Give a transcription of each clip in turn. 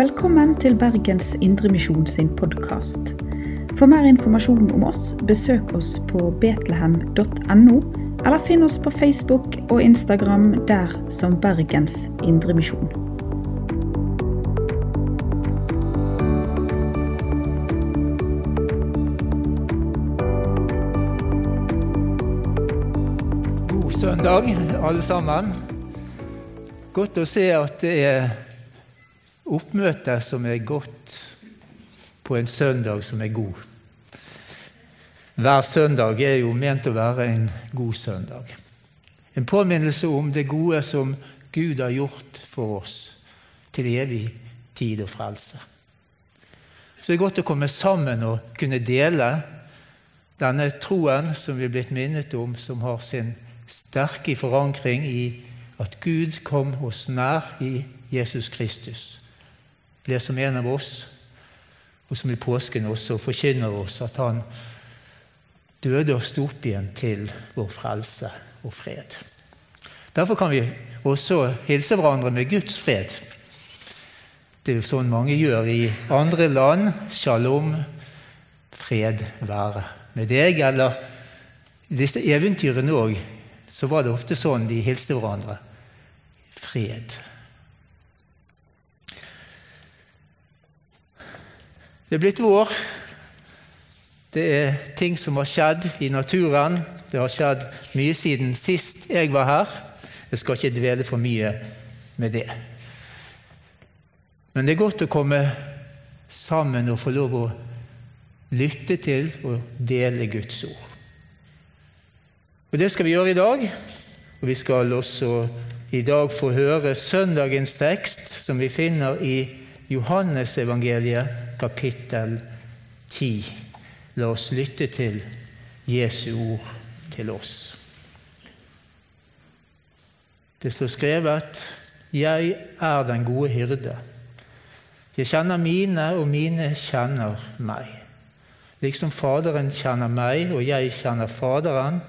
Velkommen til Bergens Indremisjon sin podkast. For mer informasjon om oss, besøk oss på betlehem.no, eller finn oss på Facebook og Instagram der som Bergens Indremisjon. God søndag, alle sammen. Godt å se at det er oppmøte som er godt på en søndag som er god. Hver søndag er jo ment å være en god søndag. En påminnelse om det gode som Gud har gjort for oss til evig tid og frelse. Så det er godt å komme sammen og kunne dele denne troen som vi er blitt minnet om, som har sin sterke forankring i at Gud kom oss nær i Jesus Kristus. Ble som en av oss, og som i påsken også forkynner oss at han døde og sto opp igjen til vår frelse og fred. Derfor kan vi også hilse hverandre med Guds fred. Det er jo sånn mange gjør i andre land. Shalom, fred være med deg. Eller i disse eventyrene òg, så var det ofte sånn de hilste hverandre. Fred. Det er blitt vår. Det er ting som har skjedd i naturen. Det har skjedd mye siden sist jeg var her. Jeg skal ikke dvele for mye med det. Men det er godt å komme sammen og få lov å lytte til og dele Guds ord. Og Det skal vi gjøre i dag. Og Vi skal også i dag få høre søndagens tekst, som vi finner i Johannesevangeliet kapittel 10. La oss lytte til Jesu ord til oss. Det står skrevet 'Jeg er den gode hyrde'. Jeg kjenner mine, og mine kjenner meg. Liksom Faderen kjenner meg, og jeg kjenner Faderen.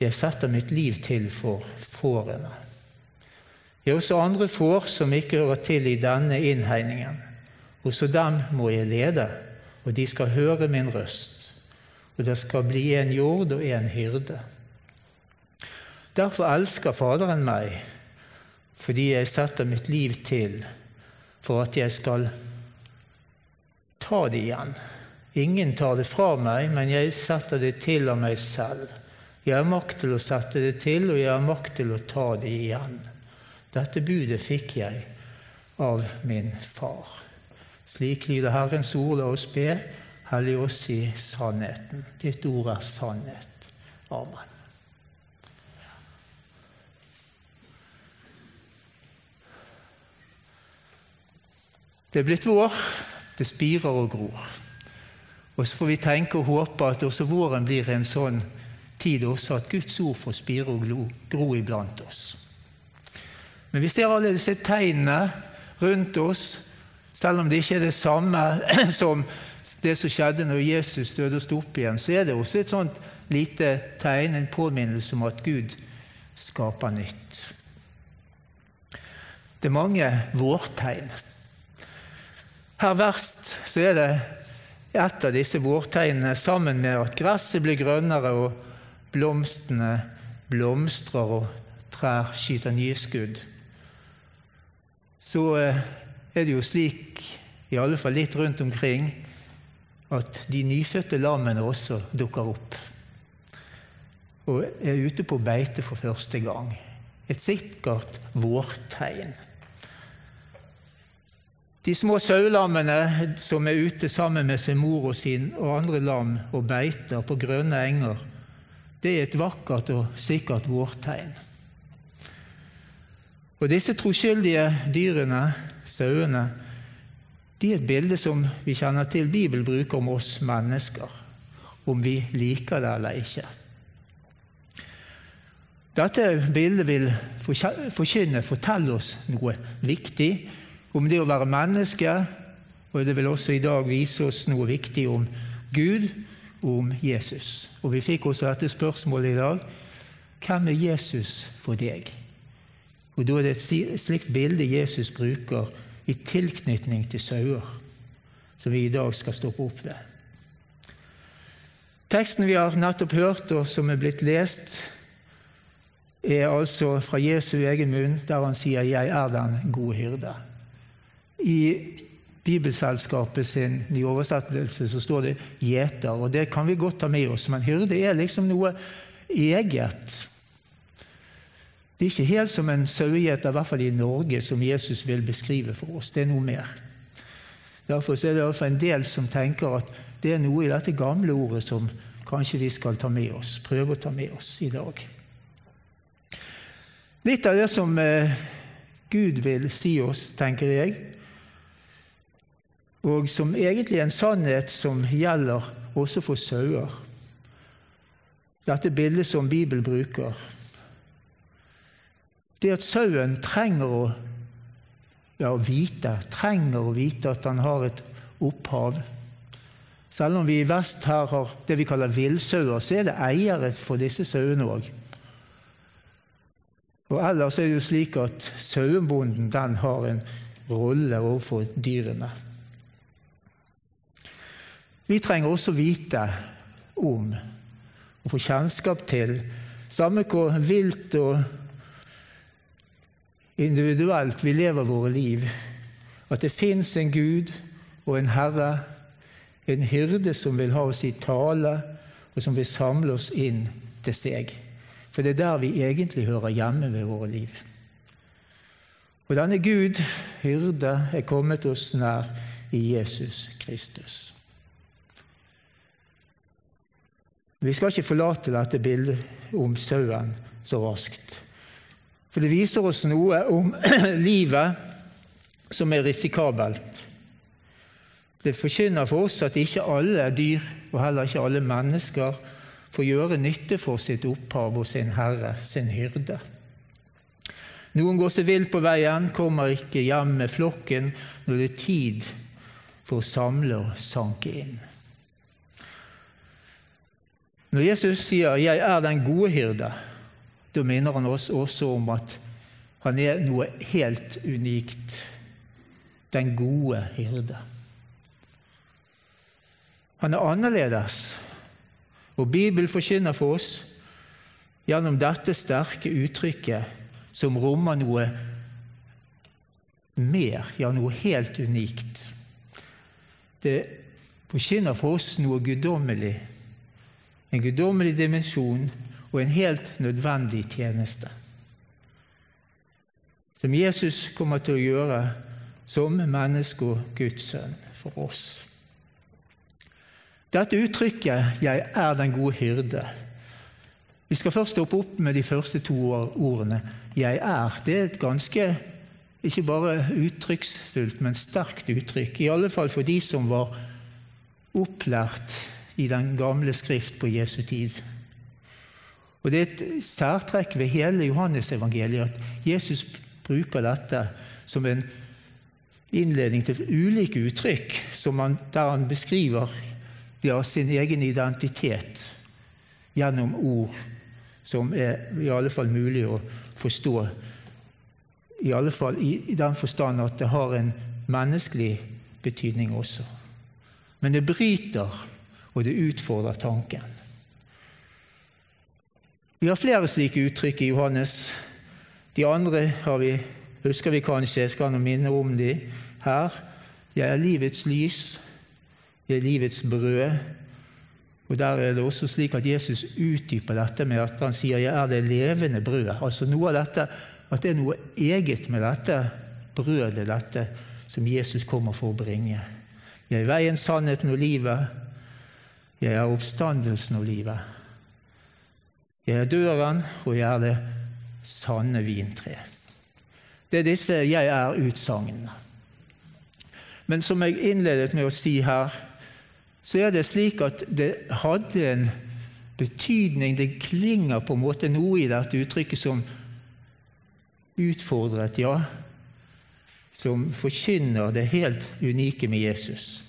Jeg setter mitt liv til for fårene. Jeg har også andre får som ikke hører til i denne innhegningen. Også dem må jeg lede, og de skal høre min røst. Og det skal bli en jord og en hyrde. Derfor elsker Faderen meg, fordi jeg setter mitt liv til for at jeg skal ta det igjen. Ingen tar det fra meg, men jeg setter det til av meg selv. Jeg har makt til å sette det til, og jeg har makt til å ta det igjen. Dette budet fikk jeg av min far. Slik lyder Herrens ord. La oss be. Hellig oss i sannheten. Ditt ord er sannhet. Amen. Det er blitt vår. Det spirer og gror. Og så får vi tenke og håpe at også våren blir en sånn tid også at Guds ord får spire og gro iblant oss. Men vi ser alle disse tegnene rundt oss, selv om det ikke er det samme som det som skjedde når Jesus døde og sto opp igjen, så er det også et sånt lite tegn, en påminnelse om at Gud skaper nytt. Det er mange vårtegn. Her verst så er det et av disse vårtegnene sammen med at gresset blir grønnere og blomstene blomstrer og trær skyter nye skudd. Så er det jo slik, i alle fall litt rundt omkring, at de nyfødte lammene også dukker opp og er ute på beite for første gang. Et sikkert vårtegn. De små sauelammene som er ute sammen med sin mor og sin og andre lam og beiter på grønne enger, det er et vakkert og sikkert vårtegn. Og disse troskyldige dyrene, sauene, de er et bilde som vi kjenner til Bibelen bruker om oss mennesker, om vi liker det eller ikke. Dette bildet vil forkynne, fortelle oss noe viktig om det å være menneske, og det vil også i dag vise oss noe viktig om Gud og om Jesus. Og Vi fikk også dette spørsmålet i dag. Hvem er Jesus for deg? Og Da er det et slikt bilde Jesus bruker i tilknytning til sauer, som vi i dag skal stoppe opp ved. Teksten vi har nettopp hørt, og som er blitt lest, er altså fra Jesu egen munn, der han sier 'Jeg er den gode hyrde'. I Bibelselskapet sin nye oversettelse så står det 'gjeter', og det kan vi godt ta med oss, men hyrde er liksom noe eget. Det er ikke helt som en sauegjeter, i hvert fall i Norge, som Jesus vil beskrive for oss. Det er noe mer. Derfor er det en del som tenker at det er noe i dette gamle ordet som kanskje vi skal ta med oss, prøve å ta med oss i dag. Litt av det som eh, Gud vil si oss, tenker jeg, og som egentlig er en sannhet som gjelder også for sauer. Dette bildet som Bibelen bruker. Det at sauen trenger å ja, vite, trenger å vite at han har et opphav. Selv om vi i vest her har det vi kaller villsauer, så er det eiere for disse sauene òg. Og ellers er det jo slik at sauebonden den har en rolle overfor dyrene. Vi trenger også vite om og få kjennskap til, samme hvor vilt og individuelt vi lever våre liv, at det fins en Gud og en Herre, en hyrde som vil ha oss i tale, og som vil samle oss inn til seg. For det er der vi egentlig hører hjemme ved våre liv. Og denne Gud, hyrde, er kommet oss nær i Jesus Kristus. Vi skal ikke forlate dette bildet om sauen så raskt. For det viser oss noe om livet som er risikabelt. Det forkynner for oss at ikke alle dyr, og heller ikke alle mennesker, får gjøre nytte for sitt opphav og sin herre, sin hyrde. Noen går seg vill på veien, kommer ikke hjem med flokken når det er tid for å samle og sanke inn. Når Jesus sier 'Jeg er den gode hyrde', da minner han oss også om at han er noe helt unikt. Den gode hyrde. Han er annerledes og Bibelen forkynner for oss gjennom dette sterke uttrykket som rommer noe mer, ja, noe helt unikt. Det forkynner for oss noe guddommelig, en guddommelig dimensjon og en helt nødvendig tjeneste. Som Jesus kommer til å gjøre som menneske og Guds sønn for oss. Dette uttrykket 'Jeg er den gode hyrde' Vi skal først stoppe opp med de første to ordene. 'Jeg er' det er et ganske ikke bare uttrykksfullt, men sterkt uttrykk. I alle fall for de som var opplært i den gamle skrift på Jesu tid. Og Det er et særtrekk ved hele Johannesevangeliet at Jesus bruker dette som en innledning til ulike uttrykk han, der han beskriver ja, sin egen identitet gjennom ord som er i alle fall mulig å forstå. I alle fall i, den forstand at det har en menneskelig betydning også. Men det bryter, og det utfordrer tanken. Vi har flere slike uttrykk i Johannes. De andre vi, husker vi kanskje, jeg skal minne om de her. Jeg er livets lys jeg er livets brød. Og Der er det også slik at Jesus utdyper dette med at han sier 'jeg er det levende brødet'. Altså noe av dette, At det er noe eget med dette brødet, dette som Jesus kommer for å bringe. 'Jeg er veien, sannheten og livet'. 'Jeg er oppstandelsen og livet'. 'Jeg er døren, og jeg er det sanne vintre'. Det er disse 'jeg er'-utsagnene. Men som jeg innledet med å si her, så er det slik at det hadde en betydning Det klinger på en måte noe i dette uttrykket som utfordret, ja, som forkynner det helt unike med Jesus.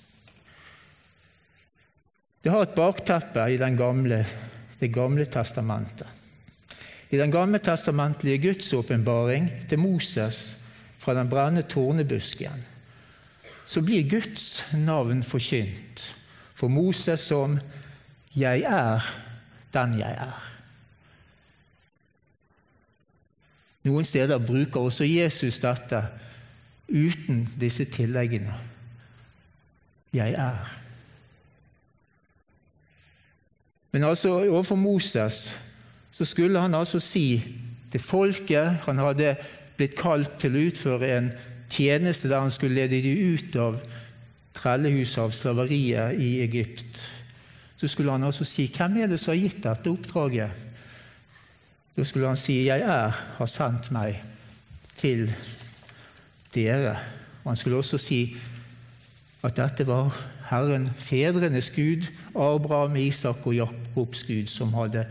Det har et bakteppe i den gamle, Det gamle testamentet. I den gamle testamentlige Guds åpenbaring til Moses fra den brennende tornebusken, så blir Guds navn forkynt for Moses som 'Jeg er den jeg er'. Noen steder bruker også Jesus dette uten disse tilleggene. 'Jeg er'. Men altså overfor Moses så skulle han altså si til folket Han hadde blitt kalt til å utføre en tjeneste der han skulle lede dem ut av trellehuset av slaveriet i Egypt. Så skulle han altså si hvem er det som har gitt dette oppdraget? Da skulle han si 'Jeg er har sendt meg til dere'. Og Han skulle også si at dette var Herren, fedrenes Gud, Abraham, Isak og Jakobs Gud, som hadde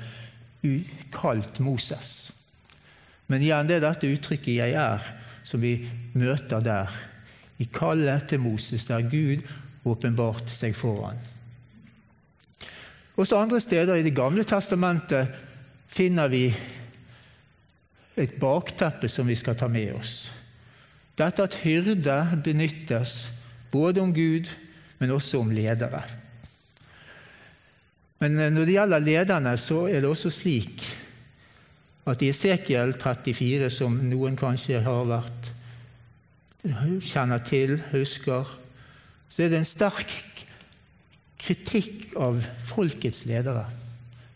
kalt Moses. Men igjen, det er dette uttrykket 'jeg er' som vi møter der, i kallet til Moses, der Gud åpenbarte seg foran. Også andre steder i Det gamle testamentet finner vi et bakteppe som vi skal ta med oss. Dette at hyrde benyttes både om Gud, men også om ledere. Men eh, når det gjelder lederne, så er det også slik at i Esekiel 34, som noen kanskje har vært kjenner til, husker, så er det en sterk kritikk av folkets ledere,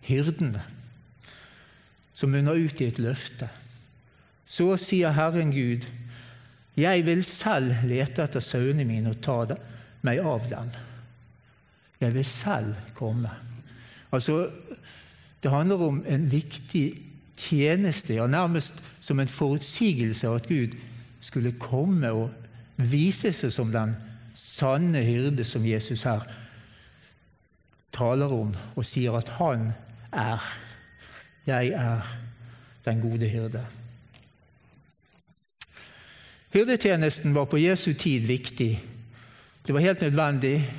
hyrdene, som munner ut i et løfte. Så sier Herren Gud, jeg vil selv lete etter sauene mine og ta meg av dem. Jeg vil selv komme. Altså, Det handler om en viktig tjeneste, ja, nærmest som en forutsigelse av at Gud skulle komme og vise seg som den sanne hyrde som Jesus her taler om, og sier at han er. Jeg er den gode hyrde. Hyrdetjenesten var på Jesu tid viktig. Det var helt nødvendig,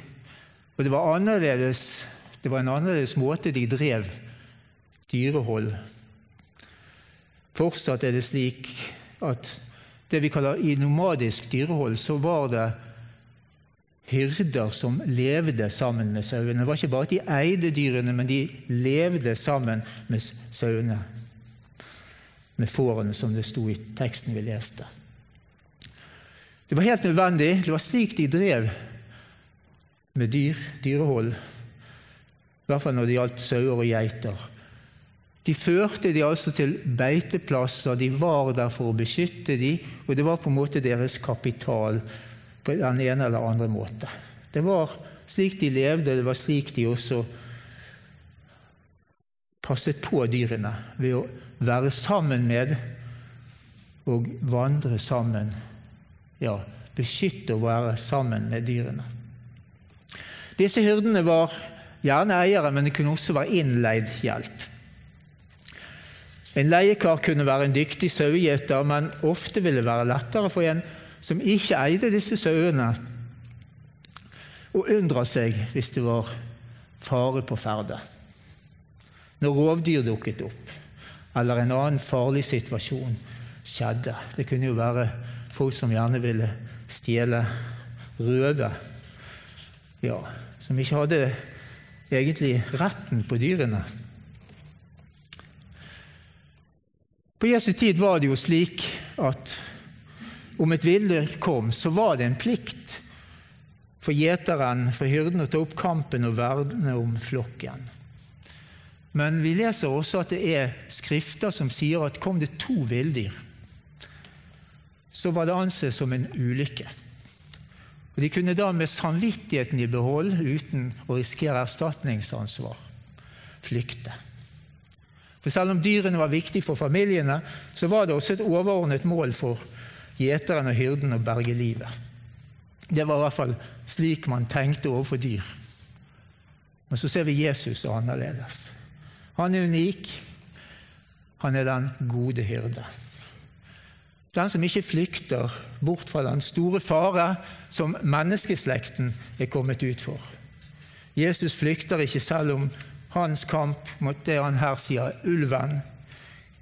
og det var annerledes det var en annerledes måte de drev dyrehold. Fortsatt er det slik at det vi kaller i nomadisk dyrehold, så var det hyrder som levde sammen med sauene. Det var ikke bare at de eide dyrene, men de levde sammen med sauene. Med fårene, som det sto i teksten vi leste. Det var helt nødvendig. Det var slik de drev med dyr, dyrehold i hvert fall når det gjaldt sauer og geiter. De førte de altså til beiteplasser, de var der for å beskytte de, og det var på en måte deres kapital på den ene eller andre måte. Det var slik de levde, det var slik de også passet på dyrene, ved å være sammen med og vandre sammen. Ja, beskytte og være sammen med dyrene. Disse hyrdene var gjerne eieren, men det kunne også være innleid hjelp. En leiekar kunne være en dyktig sauegjeter, men ofte ville det være lettere for en som ikke eide disse sauene, å unndra seg hvis det var fare på ferde. Når rovdyr dukket opp, eller en annen farlig situasjon skjedde. Det kunne jo være folk som gjerne ville stjele, røve, ja, som ikke hadde egentlig retten på dyrene. På Jesu tid var det jo slik at om et villdyr kom, så var det en plikt for gjeteren, for hyrden, å ta opp kampen og verne om flokken. Men vi leser også at det er skrifter som sier at kom det to villdyr, så var det ansett som en ulykke. Og De kunne da med samvittigheten i behold, uten å risikere erstatningsansvar, flykte. For Selv om dyrene var viktige for familiene, så var det også et overordnet mål for gjeteren og hyrden å berge livet. Det var i hvert fall slik man tenkte overfor dyr. Men så ser vi Jesus er annerledes. Han er unik. Han er den gode hyrde. Den som ikke flykter bort fra den store fare som menneskeslekten er kommet ut for. Jesus flykter ikke selv om hans kamp mot det han her sier, ulven,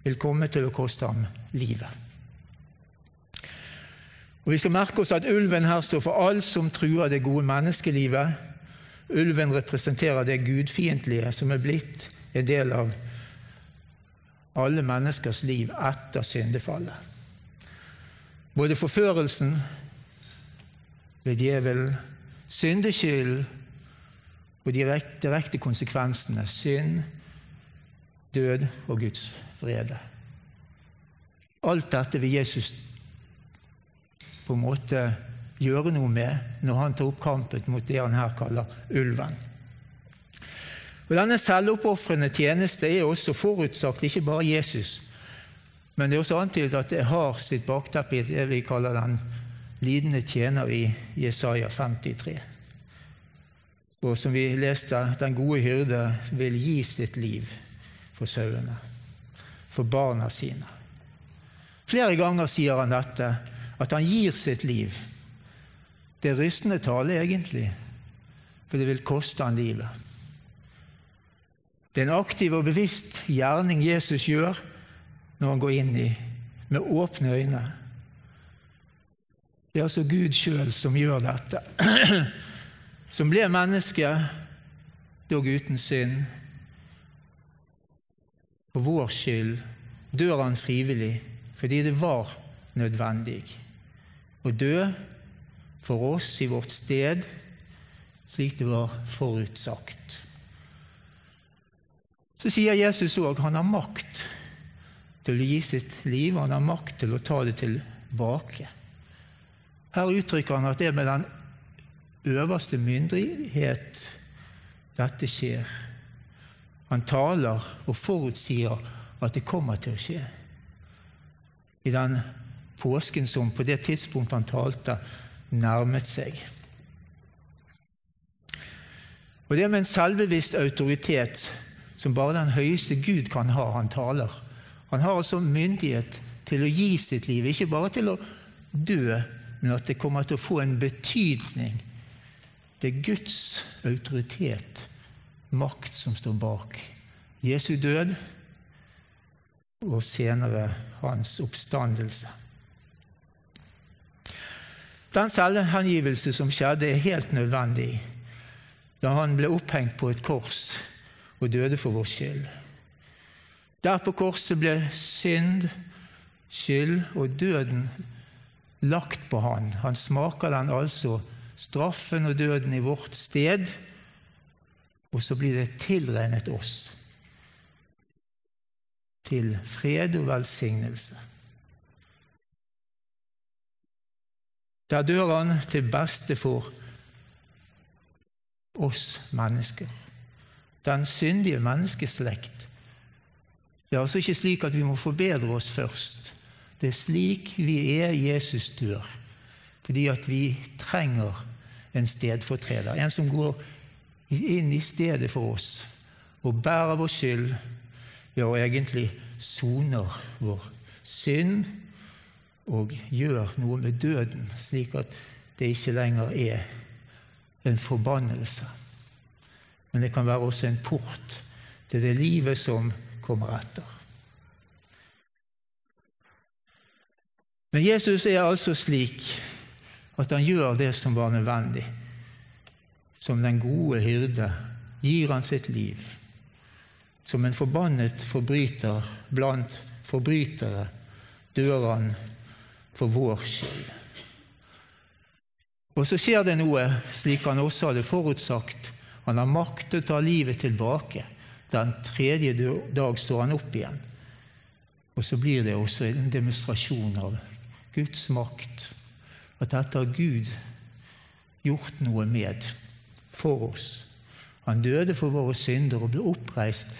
vil komme til å koste ham livet. Og Vi skal merke oss at ulven her står for alt som truer det gode menneskelivet. Ulven representerer det gudfiendtlige som er blitt en del av alle menneskers liv etter syndefallet. Både forførelsen ved djevelen, syndeskylden og de direkte konsekvensene synd, død og Guds vrede. Alt dette vil Jesus på en måte gjøre noe med når han tar opp kampen mot det han her kaller ulven. Og Denne selvoppofrende tjeneste er også forutsagt ikke bare Jesus, men det er også antydet at det har sitt bakteppe i det vi kaller den lidende tjener i Jesaja 53. Og som vi leste, den gode hyrde vil gi sitt liv for sauene, for barna sine. Flere ganger sier han dette, at han gir sitt liv. Det er rystende tale, egentlig, for det vil koste han livet. Det er en aktiv og bevisst gjerning Jesus gjør når han går inn i med åpne øyne. Det er altså Gud sjøl som gjør dette, som ble menneske, dog uten synd. For vår skyld dør han frivillig, fordi det var nødvendig å dø for oss i vårt sted, slik det var forutsagt. Så sier Jesus òg han har makt til å gi sitt liv, han har makt til å ta det tilbake. Her uttrykker han at det med den øverste myndighet dette skjer. Han taler og forutsier at det kommer til å skje. I den påsken som på det tidspunktet han talte, nærmet seg. Og Det med en selvbevisst autoritet som bare den høyeste Gud kan ha, han taler. Han har altså myndighet til å gi sitt liv, ikke bare til å dø, men at det kommer til å få en betydning. Det er Guds autoritet, makt, som står bak Jesu død og senere hans oppstandelse. Den selvhengivelse som skjedde, er helt nødvendig da han ble opphengt på et kors og døde for vår skyld. Der på korset ble synd, skyld og døden lagt på han. Han smaker den altså, straffen og døden i vårt sted, og så blir det tilregnet oss til fred og velsignelse. Der dør han til beste for oss mennesker. Den syndige menneskeslekt. Det er altså ikke slik at vi må forbedre oss først. Det er slik vi er Jesus dør, fordi at vi trenger en stedfortreder. En som går inn i stedet for oss og bærer vår skyld, ja, og egentlig soner vår synd og gjør noe med døden, slik at det ikke lenger er en forbannelse. Men det kan være også en port til det livet som kommer etter. Men Jesus er altså slik at han gjør det som var nødvendig. Som den gode hyrde gir han sitt liv. Som en forbannet forbryter blant forbrytere dør han for vår skyld. Og så skjer det noe slik han også hadde forutsagt. Han har makt til å ta livet tilbake. Den tredje dag står han opp igjen. Og så blir det også en demonstrasjon av Guds makt. At dette har Gud gjort noe med for oss. Han døde for våre synder og ble oppreist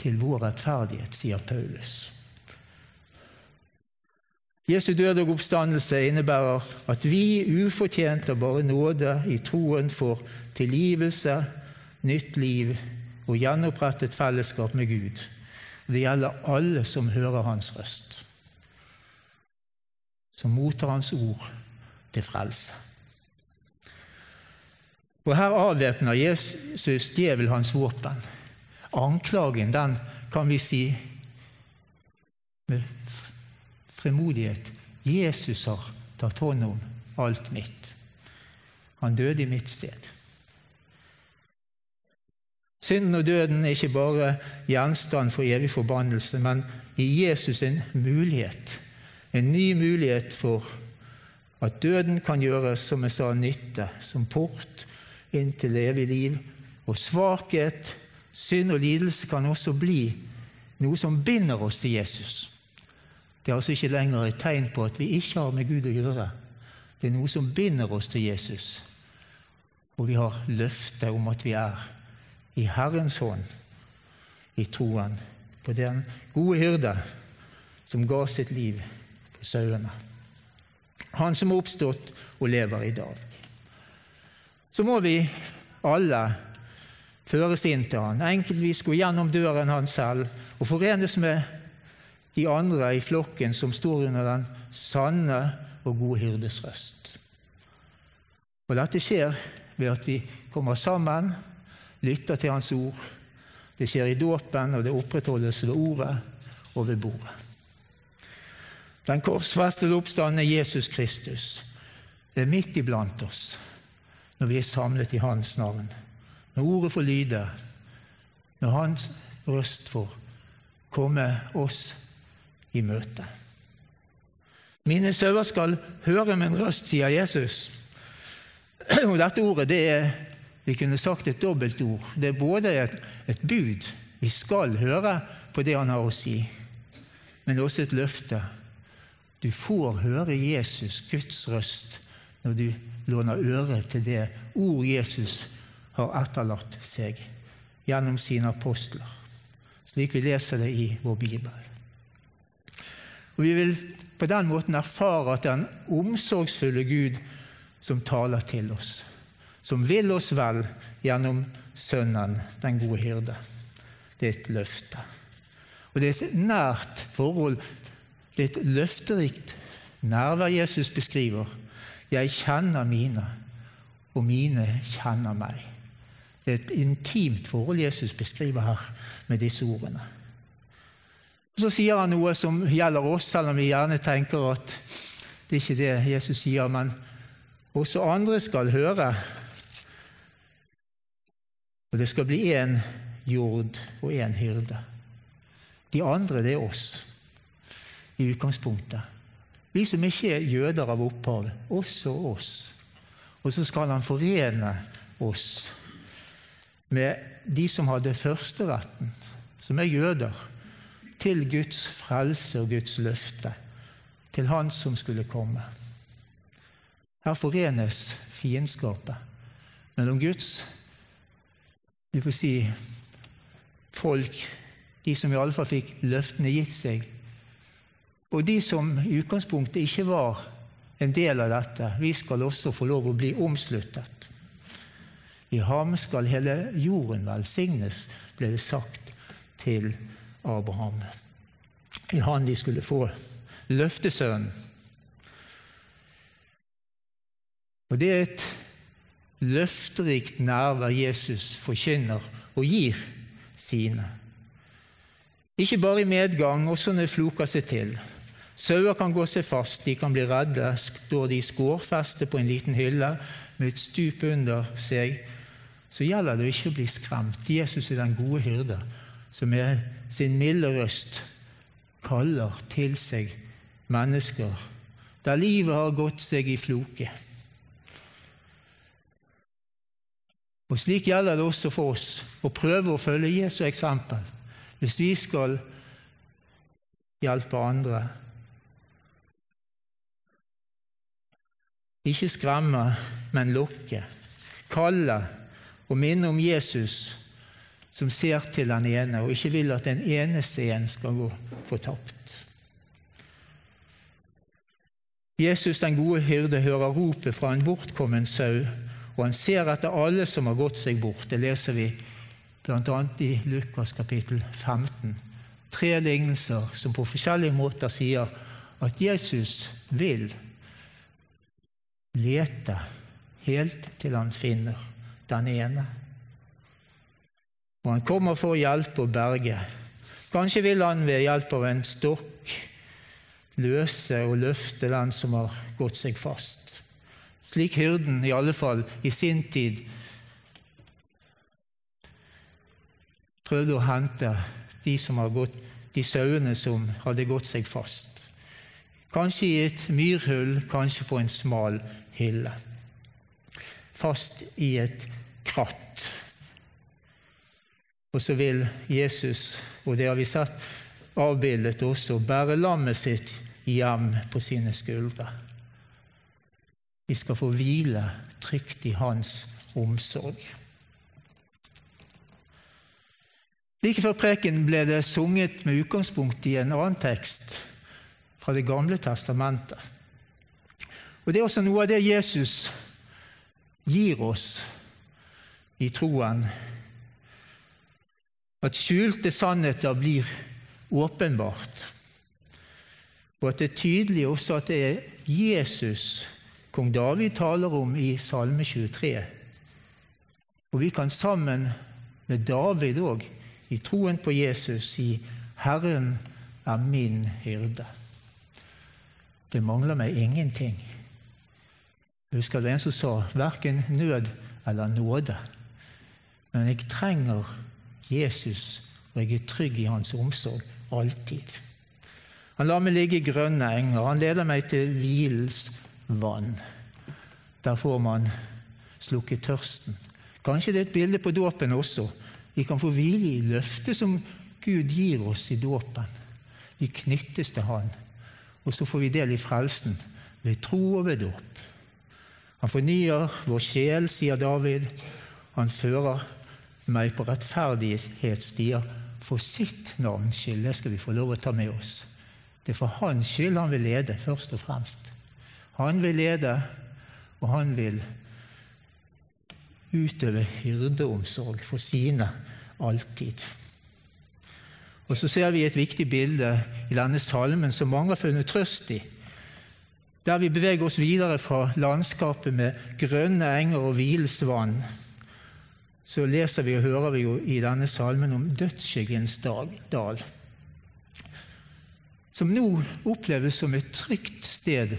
til vår rettferdighet, sier Paulus. Jesu død og oppstandelse innebærer at vi ufortjent av bare nåde i troen får tilgivelse, nytt liv og gjenopprettet fellesskap med Gud. Det gjelder alle som hører Hans røst, som mottar Hans ord til frelse. Og Her avvæpner Jesus djevel hans våpen. Anklagen den kan vi si med fremodighet Jesus har tatt hånd om alt mitt. Han døde i mitt sted. Synden og døden er ikke bare gjenstand for evig forbannelse, men i Jesus en mulighet, en ny mulighet for at døden kan gjøres, som jeg sa, nytte, som port inn til evig liv. Og svakhet, synd og lidelse kan også bli noe som binder oss til Jesus. Det er altså ikke lenger et tegn på at vi ikke har med Gud å gjøre. Det er noe som binder oss til Jesus. Og vi har løftet om at vi er i Herrens hånd, i troen på den gode hyrde som ga sitt liv for sauene. Han som er oppstått og lever i dag. Så må vi alle føres inn til han, enkeltvis gå gjennom døren han selv og forenes med de andre i flokken som står under den sanne og gode hyrdes røst. Og Dette skjer ved at vi kommer sammen, lytter til Hans ord. Det skjer i dåpen, og det opprettholdes ved ordet og ved bordet. Den korsfestede oppstandende Jesus Kristus er midt iblant oss når vi er samlet i Hans navn. Når ordet får lyde, når Hans røst får komme oss i møte. Mine sauer skal høre min røst, sier Jesus. Dette ordet det er vi kunne sagt et dobbeltord. Det er både et, et bud vi skal høre på det han har å si, men også et løfte. Du får høre Jesus, Guds røst, når du låner øre til det ord Jesus har etterlatt seg gjennom sine apostler, slik vi leser det i vår bibel. Og Vi vil på den måten erfare at den omsorgsfulle Gud som taler til oss, som vil oss vel gjennom Sønnen, den gode hyrde. Det er et løfte. Og det er et nært forhold. Det er et løfterikt nærvær Jesus beskriver. Jeg kjenner mine, og mine kjenner meg. Det er et intimt forhold Jesus beskriver her med disse ordene. Og Så sier han noe som gjelder oss, selv om vi gjerne tenker at det er ikke det Jesus sier, men også andre skal høre. Og det skal bli én jord og én hyrde. De andre, det er oss i utgangspunktet. Vi som ikke er jøder av opphav, også oss. Og så skal han forene oss med de som hadde førsteretten, som er jøder, til Guds frelse og Guds løfte, til Han som skulle komme. Her forenes fiendskapet mellom Guds vi får si folk, de som iallfall fikk løftene gitt seg, og de som i utgangspunktet ikke var en del av dette. Vi skal også få lov å bli omsluttet. I ham skal hele jorden velsignes, ble det sagt til Abraham. I han de skulle få løftesønnen. Og det er et løfterikt nærvær Jesus forkynner og gir sine. Ikke bare i medgang, også når floker seg til. Sauer kan gå seg fast, de kan bli redde. Står de i skårfeste på en liten hylle med et stup under seg, så gjelder det å ikke bli skremt. Jesus er den gode hyrde, som med sin milde røst kaller til seg mennesker der livet har gått seg i floke. Og Slik gjelder det også for oss å prøve å følge Jesu eksempel hvis vi skal hjelpe andre. Ikke skremme, men lokke, kalle og minne om Jesus som ser til den ene og ikke vil at den eneste en skal gå fortapt. Jesus, den gode hyrde, hører ropet fra en bortkommen sau og han ser etter alle som har gått seg bort. Det leser vi bl.a. i Lukas kapittel 15. Tre lignelser som på forskjellige måter sier at Jesus vil lete helt til han finner den ene. Og han kommer for å hjelpe og berge. Kanskje vil han ved hjelp av en stokk løse og løfte den som har gått seg fast. Slik hyrden i alle fall i sin tid prøvde å hente de, gått, de sauene som hadde gått seg fast. Kanskje i et myrhull, kanskje på en smal hylle. Fast i et kratt. Og så vil Jesus, og det har vi sett avbildet også, bære lammet sitt hjem på sine skuldre. Vi skal få hvile trygt i hans omsorg. Like før preken ble det sunget med utgangspunkt i en annen tekst fra Det gamle testamentet. Og Det er også noe av det Jesus gir oss i troen. At skjulte sannheter blir åpenbart. Og at det er tydelig også at det er Jesus kong David taler om i Salme 23. Og vi kan sammen med David òg, i troen på Jesus, si 'Herren er min hyrde'. Det mangler meg ingenting. Jeg husker det en som sa 'verken nød eller nåde'. Men jeg trenger Jesus, og jeg er trygg i hans omsorg alltid. Han lar meg ligge i grønne enger. Han leder meg til hvilens vann. Der får man slukket tørsten. Kanskje det er et bilde på dåpen også. Vi kan få hvile i løftet som Gud gir oss i dåpen. Vi knyttes til Han, og så får vi del i frelsen ved tro og ved dåp. Han fornyer vår sjel, sier David. Han fører meg på rettferdighetsstier for sitt navns skyld. Det skal vi få lov å ta med oss. Det er for hans skyld han vil lede, først og fremst. Han vil lede, og han vil utøve hyrdeomsorg for sine alltid. Og Så ser vi et viktig bilde i denne salmen som mange har funnet trøst i. Der vi beveger oss videre fra landskapet med grønne enger og hvilesvann, så leser vi og hører vi jo i denne salmen om dødsskyggens dal som nå oppleves som et trygt sted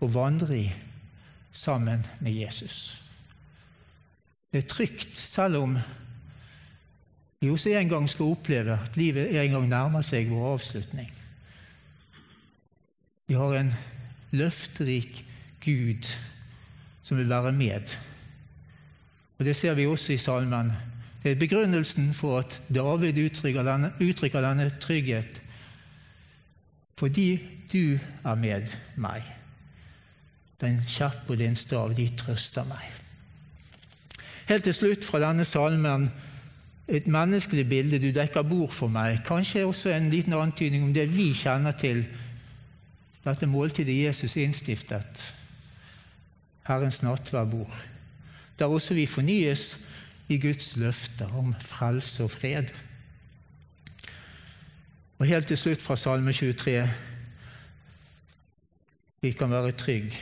å vandre i sammen med Jesus. Det er trygt, selv om vi også en gang skal oppleve at livet en gang nærmer seg vår avslutning. Vi har en løfterik Gud som vil være med. Og Det ser vi også i salmen. Det er begrunnelsen for at David uttrykker denne, uttrykker denne trygghet fordi du er med meg. Den kjapp og din stav, de trøster meg. Helt til slutt fra denne salmen et menneskelig bilde. Du dekker bord for meg. Kanskje også en liten antydning om det vi kjenner til, dette måltidet Jesus innstiftet, Herrens nattverdbord, der også vi fornyes i Guds løfter om frelse og fred. Og helt til slutt fra Salme 23 vi kan være trygge.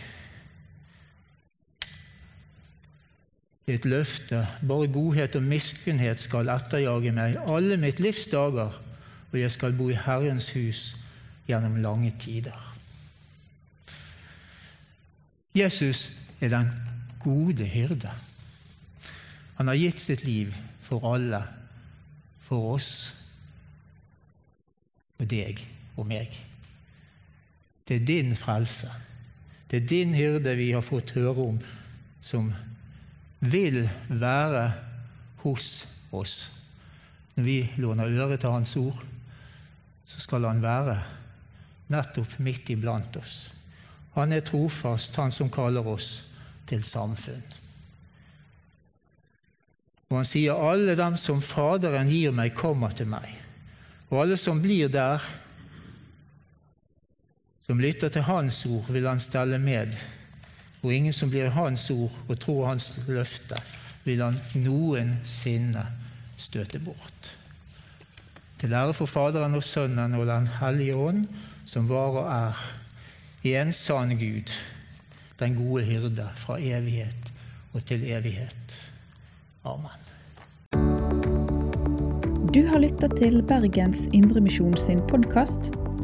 Et løfte, bare godhet og miskunnhet skal etterjage meg alle mitt livs dager, og jeg skal bo i Herrens hus gjennom lange tider. Jesus er den gode hyrde. Han har gitt sitt liv for alle, for oss og deg og meg. Det er din frelse. Det er din hyrde vi har fått høre om, som vil være hos oss. Når vi låner øre til Hans ord, så skal Han være nettopp midt iblant oss. Han er trofast, Han som kaller oss til samfunn. Og han sier, 'Alle dem som Faderen gir meg, kommer til meg.' Og alle som blir der, som lytter til Hans ord, vil Han stelle med. Og ingen som blir Hans ord og tror Hans løfte, vil Han noensinne støte bort. Til ære for Faderen og Sønnen og Den hellige ånd, som var og er en sann Gud, den gode hyrde fra evighet og til evighet. Amen. Du har lytta til Bergens Indremisjon sin podkast.